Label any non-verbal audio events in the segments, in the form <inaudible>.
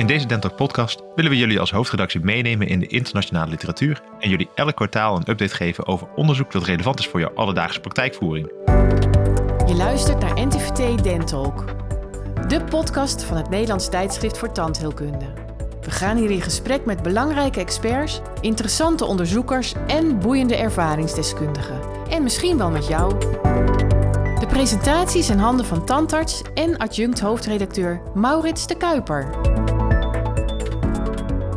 In deze Dental podcast willen we jullie als hoofdredactie meenemen in de internationale literatuur en jullie elk kwartaal een update geven over onderzoek dat relevant is voor jouw alledaagse praktijkvoering. Je luistert naar NTVT Dentalk, de podcast van het Nederlands tijdschrift voor tandheelkunde. We gaan hier in gesprek met belangrijke experts, interessante onderzoekers en boeiende ervaringsdeskundigen. En misschien wel met jou. De presentaties in handen van tandarts en adjunct hoofdredacteur Maurits de Kuiper.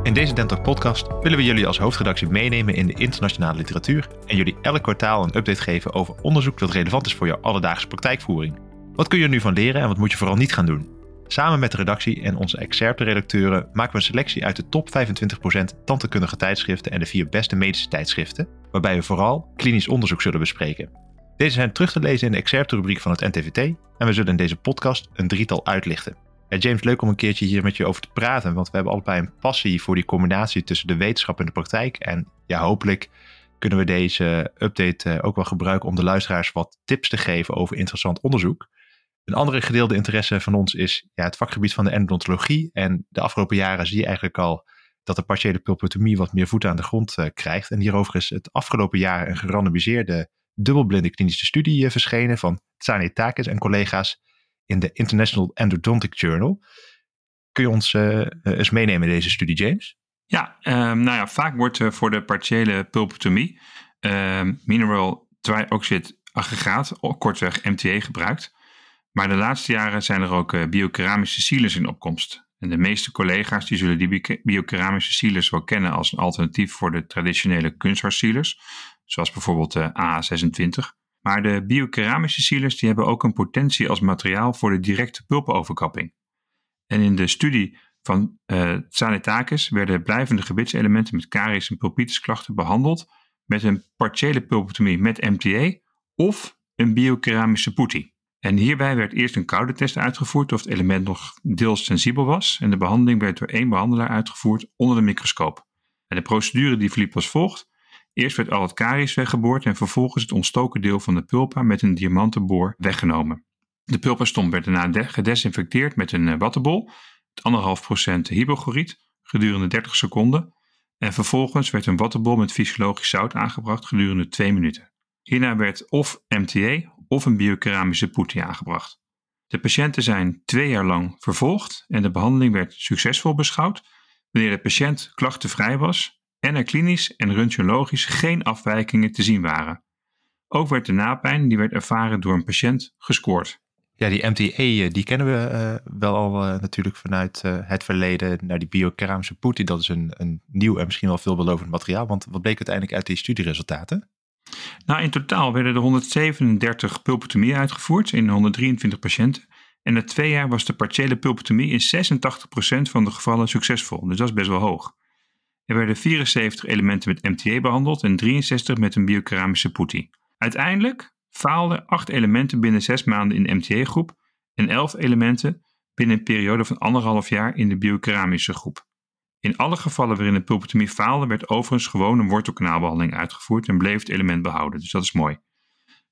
In deze Dental podcast willen we jullie als hoofdredactie meenemen in de internationale literatuur en jullie elk kwartaal een update geven over onderzoek dat relevant is voor jouw alledaagse praktijkvoering. Wat kun je er nu van leren en wat moet je vooral niet gaan doen? Samen met de redactie en onze excerpte-redacteuren maken we een selectie uit de top 25% tandheelkundige tijdschriften en de vier beste medische tijdschriften, waarbij we vooral klinisch onderzoek zullen bespreken. Deze zijn terug te lezen in de excerpte-rubriek van het NTVT en we zullen in deze podcast een drietal uitlichten. Ja, James, leuk om een keertje hier met je over te praten, want we hebben allebei een passie voor die combinatie tussen de wetenschap en de praktijk. En ja, hopelijk kunnen we deze update eh, ook wel gebruiken om de luisteraars wat tips te geven over interessant onderzoek. Een andere gedeelde interesse van ons is ja, het vakgebied van de endodontologie. En de afgelopen jaren zie je eigenlijk al dat de partiële pulpotomie wat meer voeten aan de grond uh, krijgt. En hierover is het afgelopen jaar een gerandomiseerde dubbelblinde klinische studie uh, verschenen van Tsane Takis en collega's in de International Endodontic Journal. Kun je ons uh, eens meenemen in deze studie, James? Ja, um, nou ja, vaak wordt voor de partiële pulpotomie ehm, mineral trioxide aggregaat, kortweg MTA, gebruikt. Maar de laatste jaren zijn er ook biokeramische sealers in opkomst. En de meeste collega's die zullen die biokeramische sealers wel kennen als een alternatief voor de traditionele kunsthartsealers, zoals bijvoorbeeld de AA26. Maar de biokeramische sealers die hebben ook een potentie als materiaal voor de directe pulpenoverkapping. En in de studie van uh, Tsanetakis werden blijvende gebitselementen met caries en pulpitisklachten behandeld met een partiële pulpotomie met MTA of een biokeramische putty. En hierbij werd eerst een koude test uitgevoerd of het element nog deels sensibel was. En de behandeling werd door één behandelaar uitgevoerd onder de microscoop. En de procedure die verliep als volgt. Eerst werd al het karies weggeboord en vervolgens het ontstoken deel van de pulpa met een diamantenboor weggenomen. De pulpastomp werd daarna gedesinfecteerd met een wattenbol, het 1,5% hypochloriet, gedurende 30 seconden. En vervolgens werd een wattenbol met fysiologisch zout aangebracht gedurende 2 minuten. Hierna werd of MTA of een biokeramische putty aangebracht. De patiënten zijn twee jaar lang vervolgd en de behandeling werd succesvol beschouwd wanneer de patiënt klachtenvrij was en er klinisch en röntgenologisch geen afwijkingen te zien waren. Ook werd de napijn die werd ervaren door een patiënt gescoord. Ja, die MTA eh, die kennen we uh, wel al uh, natuurlijk vanuit uh, het verleden. Nou, die biokeramische putty, dat is een, een nieuw en misschien wel veelbelovend materiaal. Want wat bleek uiteindelijk uit die studieresultaten? Nou, in totaal werden er 137 pulpotomieën uitgevoerd in 123 patiënten. En na twee jaar was de partiële pulpotomie in 86% van de gevallen succesvol. Dus dat is best wel hoog. Er werden 74 elementen met MTA behandeld en 63 met een biokeramische putty. Uiteindelijk faalden 8 elementen binnen 6 maanden in de MTA-groep en 11 elementen binnen een periode van anderhalf jaar in de biokeramische groep. In alle gevallen waarin de pulpotomie faalde, werd overigens gewoon een wortelkanaalbehandeling uitgevoerd en bleef het element behouden. Dus dat is mooi.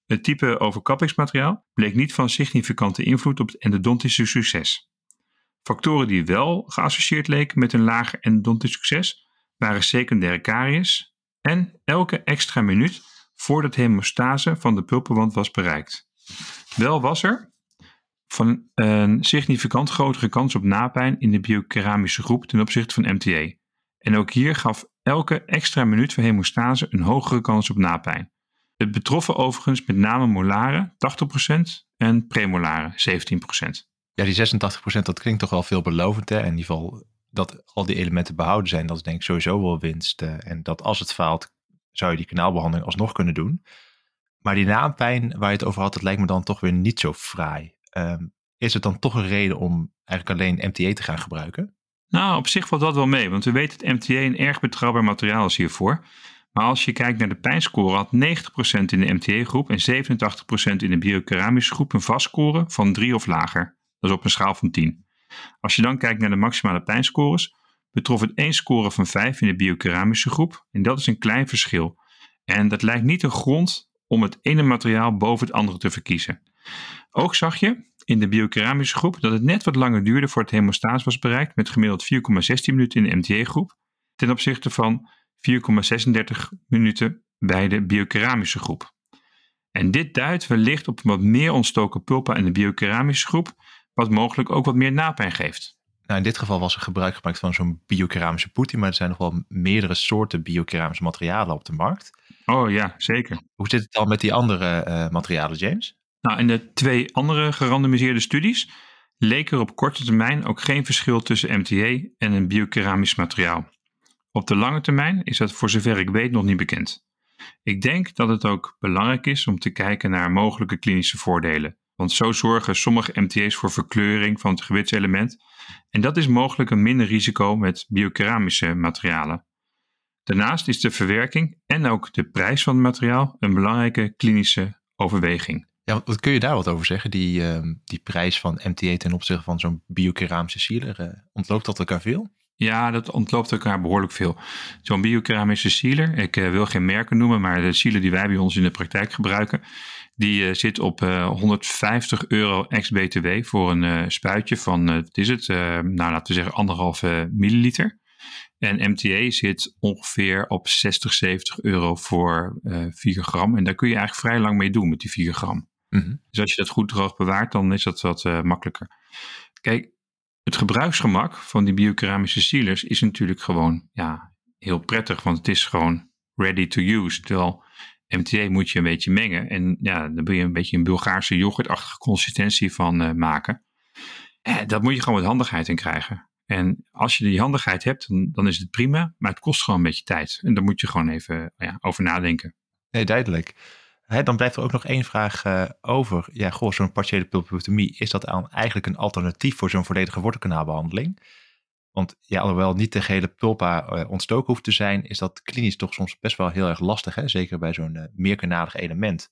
Het type overkappingsmateriaal bleek niet van significante invloed op het endodontische succes. Factoren die wel geassocieerd leken met een lager endodontisch succes waren secundaire caries en elke extra minuut voordat hemostase van de pulpenwand was bereikt. Wel was er, van een significant grotere kans op napijn in de biokeramische groep ten opzichte van MTA. En ook hier gaf elke extra minuut van hemostase een hogere kans op napijn. Het betroffen overigens met name molaren 80% en premolaren 17%. Ja, die 86% dat klinkt toch wel veelbelovend. Hè? In ieder geval dat al die elementen behouden zijn, dat is denk ik sowieso wel winst. En dat als het faalt, zou je die kanaalbehandeling alsnog kunnen doen. Maar die napijn waar je het over had, dat lijkt me dan toch weer niet zo fraai. Um, is het dan toch een reden om eigenlijk alleen MTA te gaan gebruiken? Nou, op zich valt dat wel mee, want we weten dat MTA een erg betrouwbaar materiaal is hiervoor. Maar als je kijkt naar de pijnscore, had 90% in de MTA-groep en 87% in de biokeramische groep een vastscore van 3 of lager. Dat is op een schaal van 10. Als je dan kijkt naar de maximale pijnscores, betrof het één score van 5 in de biokeramische groep. En dat is een klein verschil. En dat lijkt niet een grond om het ene materiaal boven het andere te verkiezen. Ook zag je in de biokeramische groep dat het net wat langer duurde voor het hemostaas was bereikt met gemiddeld 4,16 minuten in de MTA-groep ten opzichte van 4,36 minuten bij de biokeramische groep. En dit duidt wellicht op wat meer ontstoken pulpa in de biokeramische groep, wat mogelijk ook wat meer napijn geeft. Nou, in dit geval was er gebruik gemaakt van zo'n biokeramische poetie, maar er zijn nog wel meerdere soorten biokeramische materialen op de markt. Oh ja, zeker. Hoe zit het dan met die andere uh, materialen, James? Nou, in de twee andere gerandomiseerde studies leek er op korte termijn ook geen verschil tussen MTA en een biokeramisch materiaal. Op de lange termijn is dat voor zover ik weet nog niet bekend. Ik denk dat het ook belangrijk is om te kijken naar mogelijke klinische voordelen, want zo zorgen sommige MTA's voor verkleuring van het gewitselement en dat is mogelijk een minder risico met biokeramische materialen. Daarnaast is de verwerking en ook de prijs van het materiaal een belangrijke klinische overweging. Ja, wat kun je daar wat over zeggen? Die, uh, die prijs van MTA ten opzichte van zo'n biokeramische sealer, uh, ontloopt dat elkaar veel? Ja, dat ontloopt elkaar behoorlijk veel. Zo'n biokeramische sealer, ik uh, wil geen merken noemen, maar de sealer die wij bij ons in de praktijk gebruiken, die uh, zit op 150 euro ex-BTW voor een spuitje van, wat is het, nou laten we zeggen anderhalve milliliter. En MTA zit ongeveer op 60, 70 euro voor 4 gram. En daar kun je eigenlijk vrij lang mee doen met die 4 gram. Mhm. Dus als je dat goed droog bewaart, dan is dat wat uh, makkelijker. Kijk, het gebruiksgemak van die biokeramische sealers is natuurlijk gewoon ja, heel prettig, want het is gewoon ready to use. Terwijl MTA moet je een beetje mengen en ja, dan wil je een beetje een Bulgaarse yoghurtachtige consistentie van uh, maken. Eh, dat moet je gewoon met handigheid in krijgen. En als je die handigheid hebt, dan, dan, is het prima, maar het kost gewoon een beetje tijd. En daar moet je gewoon even ja, over nadenken. Nee, duidelijk dan blijft er ook nog één vraag over. Ja, goh, zo'n partiële pulpotomie, is dat eigenlijk een alternatief voor zo'n volledige wortelkanaalbehandeling? Want ja, alhoewel niet de gehele pulpa uh, ontstoken hoeft te zijn, is dat klinisch toch soms best wel heel erg lastig. Hè? Zeker bij zo'n uh, meerkanalig element.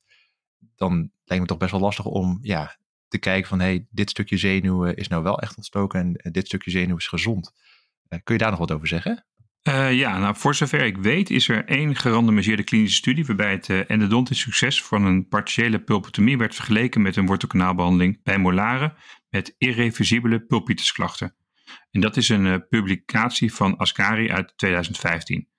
Dan lijkt me toch best wel lastig om ja, te kijken van hey, dit stukje zenuw is nou wel echt ontstoken en dit stukje zenuw is gezond. kun je daar nog wat over zeggen? Ja, nou, voor zover ik weet is er één gerandomiseerde klinische studie waarbij het endodontisch succes van een partiële pulpotomie werd vergeleken met een wortelkanaalbehandeling bij molaren met irreversibele pulpitusklachten. En dat is een uh, publicatie van Ascari uit 2015.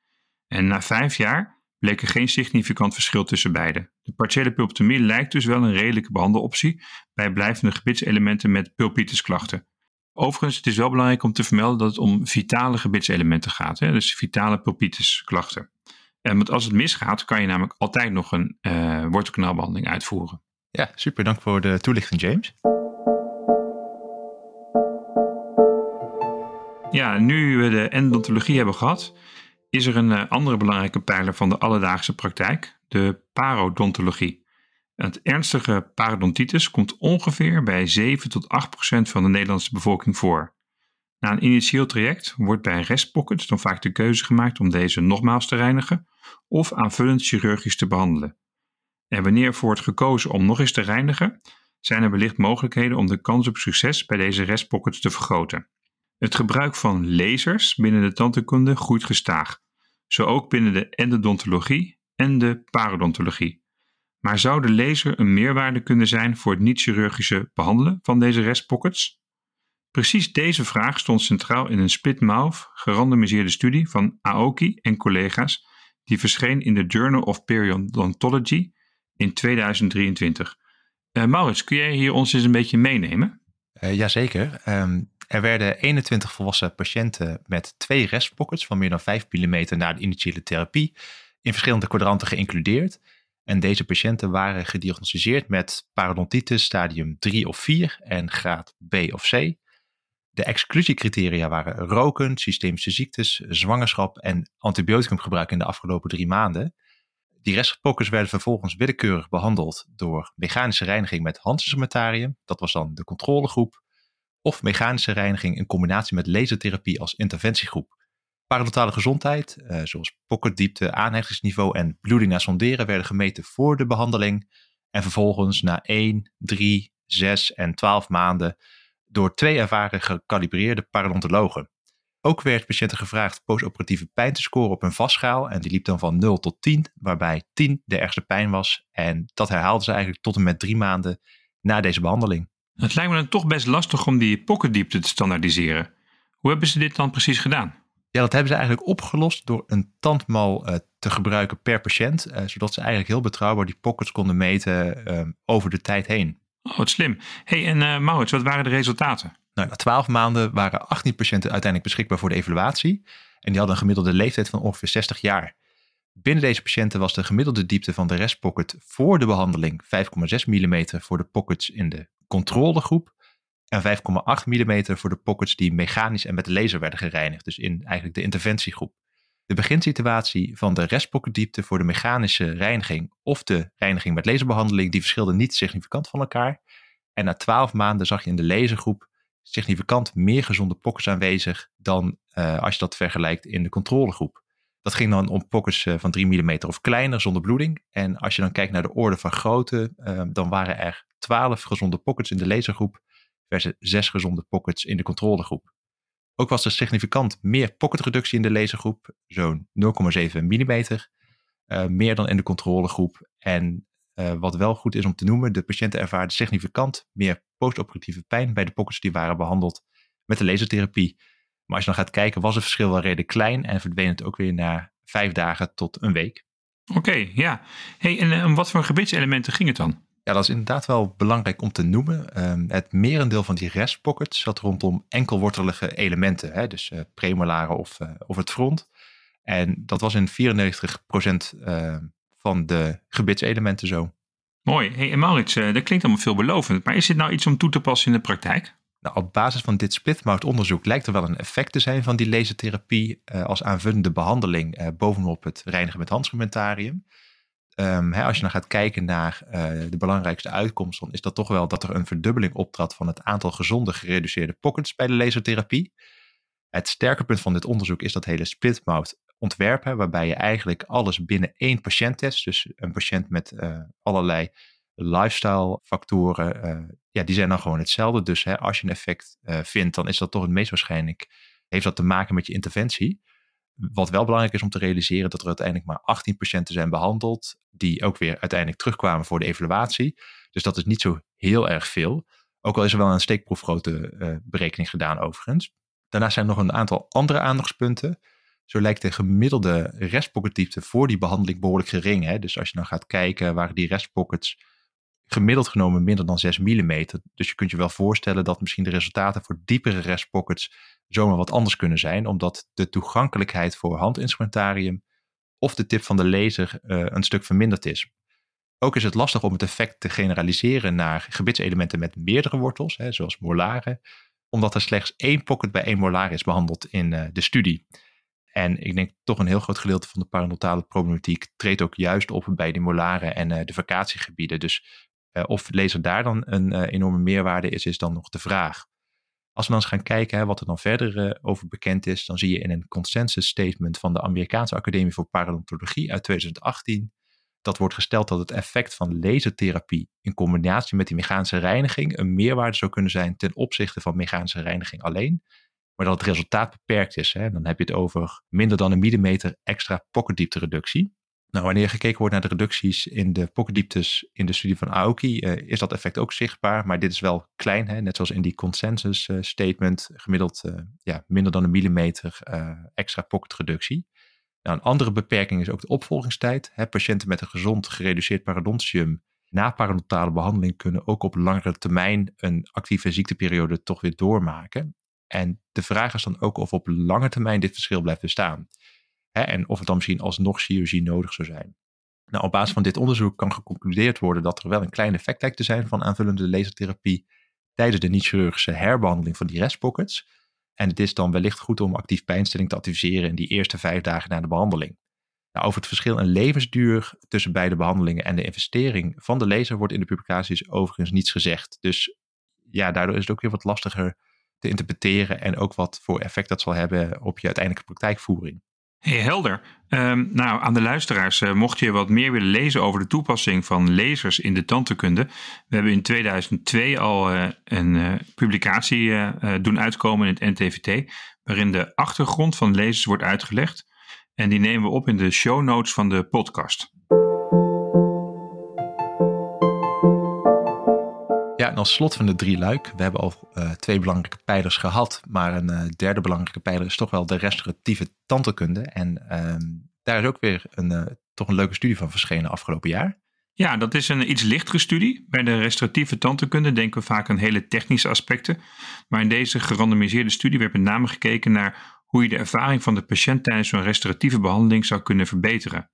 En na vijf jaar bleek er geen significant verschil tussen beide. De partiële pulpotomie lijkt dus wel een redelijke behandeloptie bij blijvende gebitselementen met pulpitusklachten. Overigens, het is wel belangrijk om te vermelden dat het om vitale gebitselementen gaat. Hè? Dus vitale pulpitusklachten. En want als het misgaat, kan je namelijk altijd nog een uh, wortelkanaalbehandeling uitvoeren. Ja, super. Dank voor de toelichting, James. Ja, nu we de endodontologie hebben gehad, is er een uh, andere belangrijke pijler van de alledaagse praktijk, de parodontologie. Het ernstige parodontitis komt ongeveer bij 7 tot 8 procent van de Nederlandse bevolking voor. Na een initieel traject wordt bij restpockets dan vaak de keuze gemaakt om deze nogmaals te reinigen of aanvullend chirurgisch te behandelen. En wanneer ervoor wordt gekozen om nog eens te reinigen, zijn er wellicht mogelijkheden om de kans op succes bij deze restpockets te vergroten. Het gebruik van lasers binnen de tandheelkunde groeit gestaag, zo ook binnen de endodontologie en de parodontologie. Maar zou de laser een meerwaarde kunnen zijn voor het niet-chirurgische behandelen van deze restpockets? Precies deze vraag stond centraal in een split-mouth gerandomiseerde studie van Aoki en collega's die verscheen in de Journal of Periodontology in 2023. Uh, eh, Maurits, kun jij hier ons eens een beetje meenemen? Uh, jazeker. Um, er werden 21 volwassen patiënten met twee restpockets van meer dan 5 mm na de initiële therapie in verschillende kwadranten geïncludeerd. En deze patiënten waren gediagnosticeerd met parodontitis stadium 3 of 4 en graad B of C. De exclusiecriteria waren roken, systemische ziektes, zwangerschap en antibioticumgebruik in de afgelopen drie maanden. Die restpokkers werden vervolgens willekeurig behandeld door mechanische reiniging met handinstrumentarium, dat was dan de controlegroep, of mechanische reiniging in combinatie met lasertherapie als interventiegroep. Parodontale gezondheid, uh, zoals pocketdiepte, aanhechtingsniveau en bloeding na sonderen, werden gemeten voor de behandeling. En vervolgens na 1, 3, 6 en 12 maanden door twee ervaren gekalibreerde parodontologen. Ook werd patiënten gevraagd postoperatieve pijn te scoren op een vastschaal. En die liep dan van 0 tot 10, waarbij 10 de ergste pijn was. En dat herhaalden ze eigenlijk tot en met drie maanden na deze behandeling. Het lijkt me dan toch best lastig om die pocketdiepte te standaardiseren. Hoe hebben ze dit dan precies gedaan? Ja, dat hebben ze eigenlijk opgelost door een tandmal uh, te gebruiken per patiënt, uh, zodat ze eigenlijk heel betrouwbaar die pockets konden meten uh, over de tijd heen. Oh, wat slim. hey, en Maurits, wat waren de resultaten? Nou, na 12 maanden waren 18 patiënten uiteindelijk beschikbaar voor de evaluatie. En die hadden een gemiddelde leeftijd van ongeveer 60 jaar. Binnen deze patiënten was de gemiddelde diepte van de restpocket voor de behandeling 5,6 mm voor de pockets in de controlegroep en 5,8 mm voor de pockets die mechanisch en met laser werden gereinigd, dus in eigenlijk de interventiegroep. De beginsituatie van de restpocketdiepte voor de mechanische reiniging of de reiniging met laserbehandeling, die verschilde niet significant van elkaar. En na 12 maanden zag je in de lasergroep significant meer gezonde pockets aanwezig dan uh, als je dat vergelijkt in de controlegroep. Dat ging dan om pockets uh, van 3 mm of kleiner zonder bloeding. En als je dan kijkt naar de orde van grootte, uh, dan waren er 12 gezonde pockets in de lasergroep versus 6 gezonde pockets in de controlegroep. Ook was er significant meer pocketreductie in de lasergroep, zo'n 0,7 mm, meer dan in de controlegroep. En uh, wat wel goed is om te noemen, de patiënten ervaarden significant meer postoperatieve pijn bij de pockets die waren behandeld met de lasertherapie. Maar als je dan gaat kijken, was het verschil wel redelijk klein en verdween het ook weer na vijf dagen tot een week. Oké, ja. Hey, en om wat voor gebitselementen ging het dan? Ja, dat is inderdaad wel belangrijk om te noemen. Um, het merendeel van die restpockets zat rondom enkelwortelige elementen, hè, dus uh, premolaren of, uh, of het front. En dat was in 94% uh, van de gebitselementen zo. Mooi. Hey, en Maurits, dat klinkt allemaal veelbelovend. Maar is dit nou iets om toe te passen in de praktijk? Nou, op basis van dit splitmouth-onderzoek lijkt er wel een effect te zijn van die lasertherapie uh, als aanvullende behandeling uh, bovenop het reinigen met handschumentarium. Um, hè, als je dan gaat kijken naar uh, de belangrijkste uitkomst, dan is dat toch wel dat er een verdubbeling optrad van het aantal gezonde gereduceerde pockets bij de lasertherapie. Het sterke punt van dit onderzoek is dat hele splitmouth ontwerpen, waarbij je eigenlijk alles binnen één patiënt test. Dus een patiënt met allerlei lifestyle factoren, uh, ja, die zijn dan gewoon hetzelfde. Dus hè, als je een effect uh, vindt, dan is dat toch het meest waarschijnlijk, heeft dat te maken met je interventie. Wat wel belangrijk is om te realiseren, dat er uiteindelijk maar 18 patiënten zijn behandeld, die ook weer uiteindelijk terugkwamen voor de evaluatie. Dus dat is niet zo heel erg veel. Ook al is er wel een steekproefgrootte uh, berekening gedaan overigens. Daarnaast zijn er nog een aantal andere aandachtspunten. Zo lijkt de gemiddelde restpocketdiepte voor die behandeling behoorlijk gering. Hè? Dus als je dan gaat kijken, waren die restpockets gemiddeld genomen minder dan 6 mm. Dus je kunt je wel voorstellen dat misschien de resultaten voor diepere restpockets zomaar wat anders kunnen zijn, omdat de toegankelijkheid voor handinstrumentarium of de tip van de laser uh, een stuk verminderd is. Ook is het lastig om het effect te generaliseren naar gebitselementen met meerdere wortels, hè, zoals molaren, omdat er slechts één pocket bij één molar is behandeld in uh, de studie. En ik denk toch een heel groot gedeelte van de paranatale problematiek treedt ook juist op bij die molaren en uh, de vacatiegebieden. Dus uh, of lezer daar dan een uh, enorme meerwaarde is, is dan nog de vraag. Als we dan eens gaan kijken hè, wat er dan verder uh, over bekend is, dan zie je in een consensus statement van de Amerikaanse Academie voor Parodontologie uit 2018 dat wordt gesteld dat het effect van lasertherapie in combinatie met die mechanische reiniging een meerwaarde zou kunnen zijn ten opzichte van mechanische reiniging alleen, maar dat het resultaat beperkt is. Hè. Dan heb je het over minder dan een millimeter extra pocketdiepte reductie. Nou, wanneer gekeken wordt naar de reducties in de pocketdieptes in de studie van Aoki, uh, is dat effect ook zichtbaar, maar dit is wel klein, hè? net zoals in die consensus uh, statement, gemiddeld uh, ja, minder dan een millimeter extra pocketreductie. Nou, een andere beperking is ook de opvolgingstijd. Hè? Patiënten met een gezond gereduceerd parodontium na parodontale behandeling kunnen ook op langere termijn een actieve ziekteperiode toch weer doormaken. En de vraag is dan ook of op lange termijn dit verschil blijft bestaan. Hè, en of het dan misschien alsnog chirurgie nodig zou zijn. Nou, op basis van dit onderzoek kan geconcludeerd worden dat er wel een klein effect lijkt te zijn van aanvullende lasertherapie tijdens de niet-chirurgische herbehandeling van die restpockets. En het is dan wellicht goed om actief pijnstilling te adviseren in die eerste vijf dagen na de behandeling. Nou, over het verschil in levensduur tussen beide behandelingen en de investering van de laser wordt in de publicaties overigens niets gezegd. Dus ja, daardoor is het ook weer wat lastiger te interpreteren en ook wat voor effect dat zal hebben op je uiteindelijke praktijkvoering. Hey, helder. Um, nou, aan de luisteraars, uh, mocht je wat meer willen lezen over de toepassing van lasers in de tandheelkunde. We hebben in 2002 al uh, een uh, publicatie doen uitkomen in het NTVT, waarin de achtergrond van lasers wordt uitgelegd. En die nemen we op in de show notes van de podcast. Als slot van de drie luik, we hebben al uh, twee belangrijke pijlers gehad, maar een uh, derde belangrijke pijler is toch wel de restauratieve tandheelkunde. En uh, daar is ook weer een, uh, toch een leuke studie van verschenen afgelopen jaar. Ja, dat is een iets lichtere studie. Bij de restauratieve tandheelkunde denken we vaak aan hele technische aspecten. Maar in deze gerandomiseerde studie werd met name gekeken naar hoe je de ervaring van de patiënt tijdens zo'n restauratieve behandeling zou kunnen verbeteren.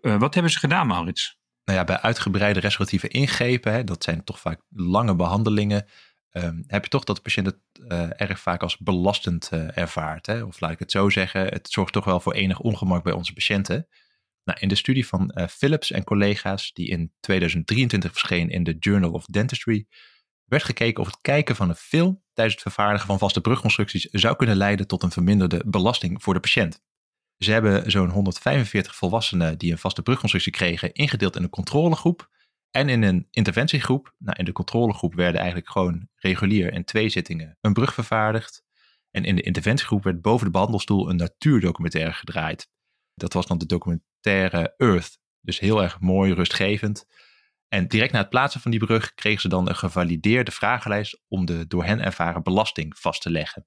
wat hebben ze gedaan, Maurits? Nou ja, bij uitgebreide restauratieve ingrepen, hè, dat zijn toch vaak lange behandelingen, um, heb je toch dat de patiënt het uh, erg vaak als belastend uh, ervaart. Hè? Of laat ik het zo zeggen, het zorgt toch wel voor enig ongemak bij onze patiënten. Nou, in de studie van uh, Philips en collega's, die in 2023 verscheen in de Journal of Dentistry, werd gekeken of het kijken van een film tijdens het vervaardigen van vaste brugconstructies zou kunnen leiden tot een verminderde belasting voor de patiënt. Ze hebben zo'n 145 volwassenen die een vaste brugconstructie kregen, ingedeeld in een controlegroep en in een interventiegroep. Nou, in de controlegroep werden eigenlijk gewoon regulier in twee zittingen een brug vervaardigd. En in de interventiegroep werd boven de behandelstoel een natuurdocumentaire gedraaid. Dat was dan de documentaire Earth. Dus heel erg mooi, rustgevend. En direct na het plaatsen van die brug kregen ze dan een gevalideerde vragenlijst om de door hen ervaren belasting vast te leggen.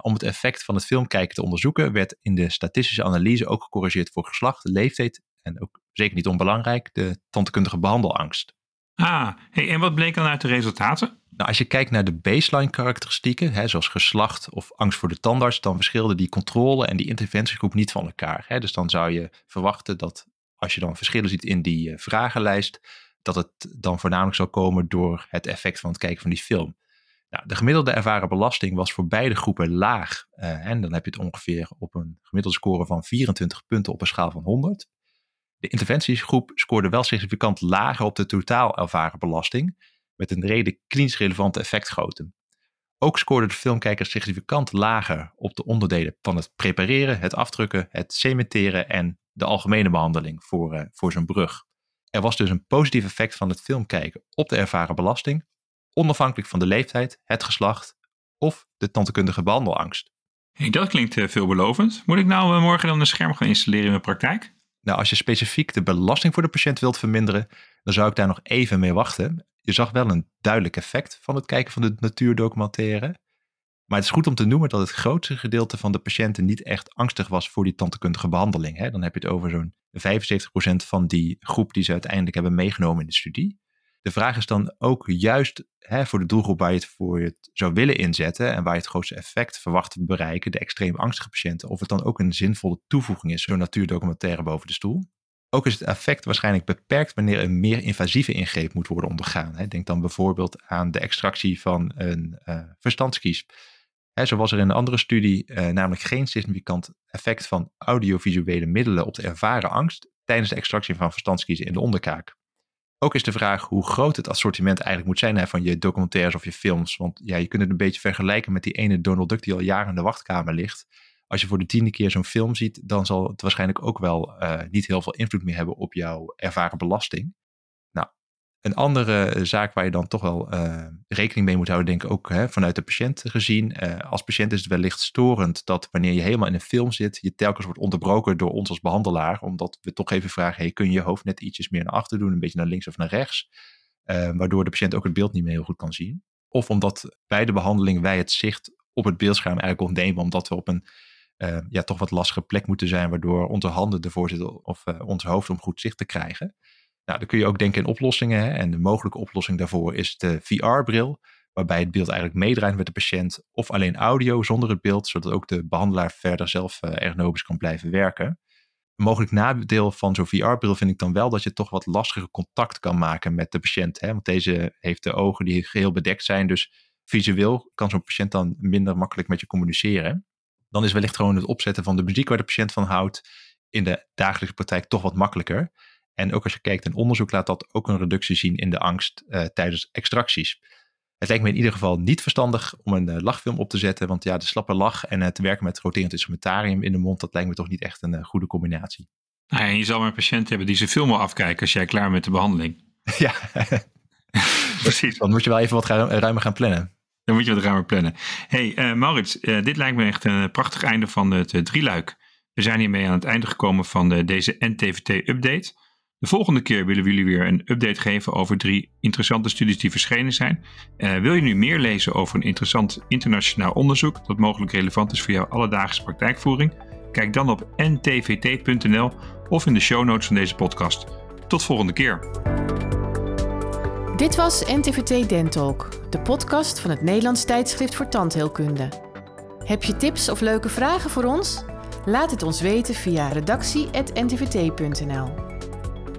Om het effect van het filmkijken te onderzoeken, werd in de statistische analyse ook gecorrigeerd voor geslacht, leeftijd en ook zeker niet onbelangrijk, de tandkundige behandelangst. Ah, hey, en wat bleek dan uit de resultaten? Nou, als je kijkt naar de baseline karakteristieken, hè, zoals geslacht of angst voor de tandarts, dan verschilden die controle en die interventiegroep niet van elkaar. Hè. Dus dan zou je verwachten dat als je dan verschillen ziet in die uh, vragenlijst, dat het dan voornamelijk zal komen door het effect van het kijken van die film. Nou, de gemiddelde ervaren belasting was voor beide groepen laag. Uh, en dan heb je het ongeveer op een gemiddelde score van 24 punten op een schaal van 100. De interventiegroep scoorde wel significant lager op de totaal ervaren belasting, met een reden klinisch relevante effectgrootte. Ook scoorde de filmkijker significant lager op de onderdelen van het prepareren, het afdrukken, het cementeren en de algemene behandeling voor, uh, voor zo'n brug. Er was dus een positief effect van het filmkijken op de ervaren belasting, onafhankelijk van de leeftijd, het geslacht of de tandheelkundige behandelangst. Hey, dat klinkt uh, veelbelovend. Moet ik nou uh, morgen dan een scherm gaan installeren in mijn praktijk? Nou, als je specifiek de belasting voor de patiënt wilt verminderen, dan zou ik daar nog even mee wachten. Je zag wel een duidelijk effect van het kijken van de natuurdocumentaire. Maar het is goed om te noemen dat het grootste gedeelte van de patiënten niet echt angstig was voor die tandheelkundige behandeling. Hè? Dan heb je het over zo'n 75% van die groep die ze uiteindelijk hebben meegenomen in de studie. De vraag is dan ook juist hè, voor de doelgroep waar je het voor het zou willen inzetten en waar je het grootste effect verwacht te bereiken, de extreem angstige patiënten, of het dan ook een zinvolle toevoeging is, zo'n natuurdocumentaire boven de stoel. Ook is het effect waarschijnlijk beperkt wanneer een meer invasieve ingreep moet worden ondergaan. Hè. Denk dan bijvoorbeeld aan de extractie van een uh, verstandskies. Zo was er in een andere studie uh, namelijk geen significant effect van audiovisuele middelen op de ervaren angst tijdens de extractie van verstandskiezen in de onderkaak. Ook is de vraag hoe groot het assortiment eigenlijk moet zijn hè, van je documentaires of je films. Want ja, je kunt het een beetje vergelijken met die ene Donald Duck die al jaren in de wachtkamer ligt. Als je voor de tiende keer zo'n film ziet, dan zal het waarschijnlijk ook wel uh, niet heel veel invloed meer hebben op jouw ervaren belasting. Een andere zaak waar je dan toch wel uh, rekening mee moet houden, denk ik ook hè, vanuit de patiënt gezien. Uh, als patiënt is het wellicht storend dat wanneer je helemaal in een film zit, je telkens wordt onderbroken door ons als behandelaar. Omdat we toch even vragen, hey, kun je je hoofd net ietsjes meer naar achter doen, een beetje naar links of naar rechts. Waardoor de patiënt ook het beeld niet meer heel goed kan zien. Of omdat bij de behandeling wij het zicht op het beeldscherm eigenlijk ontnemen, omdat we op een ja, toch wat lastige plek moeten zijn, waardoor onze handen ervoor zitten of ons hoofd om goed zicht te krijgen. Nou, dan kun je ook denken in oplossingen. Hè? En de mogelijke oplossing daarvoor is de VR-bril, waarbij het beeld eigenlijk meedraait met de patiënt, of alleen audio zonder het beeld, zodat ook de behandelaar verder zelf uh, ergonomisch kan blijven werken. Een mogelijk nadeel van zo'n VR-bril vind ik dan wel dat je toch wat lastiger contact kan maken met de patiënt. Hè? Want deze heeft de ogen die geheel bedekt zijn, dus visueel kan zo'n patiënt dan minder makkelijk met je communiceren. Dan is wellicht gewoon het opzetten van de muziek waar de patiënt van houdt in de dagelijkse praktijk toch wat makkelijker. En ook als je kijkt in onderzoek laat dat ook een reductie zien in de angst uh, tijdens extracties. Het lijkt me in ieder geval niet verstandig om een uh, lachfilm op te zetten, want ja, de slappe lach en het werken met roterend instrumentarium in de mond, dat lijkt me toch niet echt een uh, goede combinatie. Nou, en je zal maar een patiënt hebben die zijn film wil afkijken als jij klaar bent met de behandeling. <laughs> ja, <laughs> precies. Dan moet je wel even wat ruimer gaan plannen. Dan moet je wat ruimer plannen. hey, Maurits, dit lijkt me echt een prachtig einde van het drieluik. We zijn hiermee aan het einde gekomen van de, deze NTVT-update. De volgende keer willen we jullie weer een update geven over drie interessante studies die verschenen zijn. Uh, wil je nu meer lezen over een interessant internationaal onderzoek dat mogelijk relevant is voor jouw alledaagse praktijkvoering? Kijk dan op ntvt.nl of in de show notes van deze podcast. Tot volgende keer. Dit was NTVT Dentalk, de podcast van het Nederlands tijdschrift voor tandheelkunde. Heb je tips of leuke vragen voor ons? Laat het ons weten via redactie.ntvt.nl.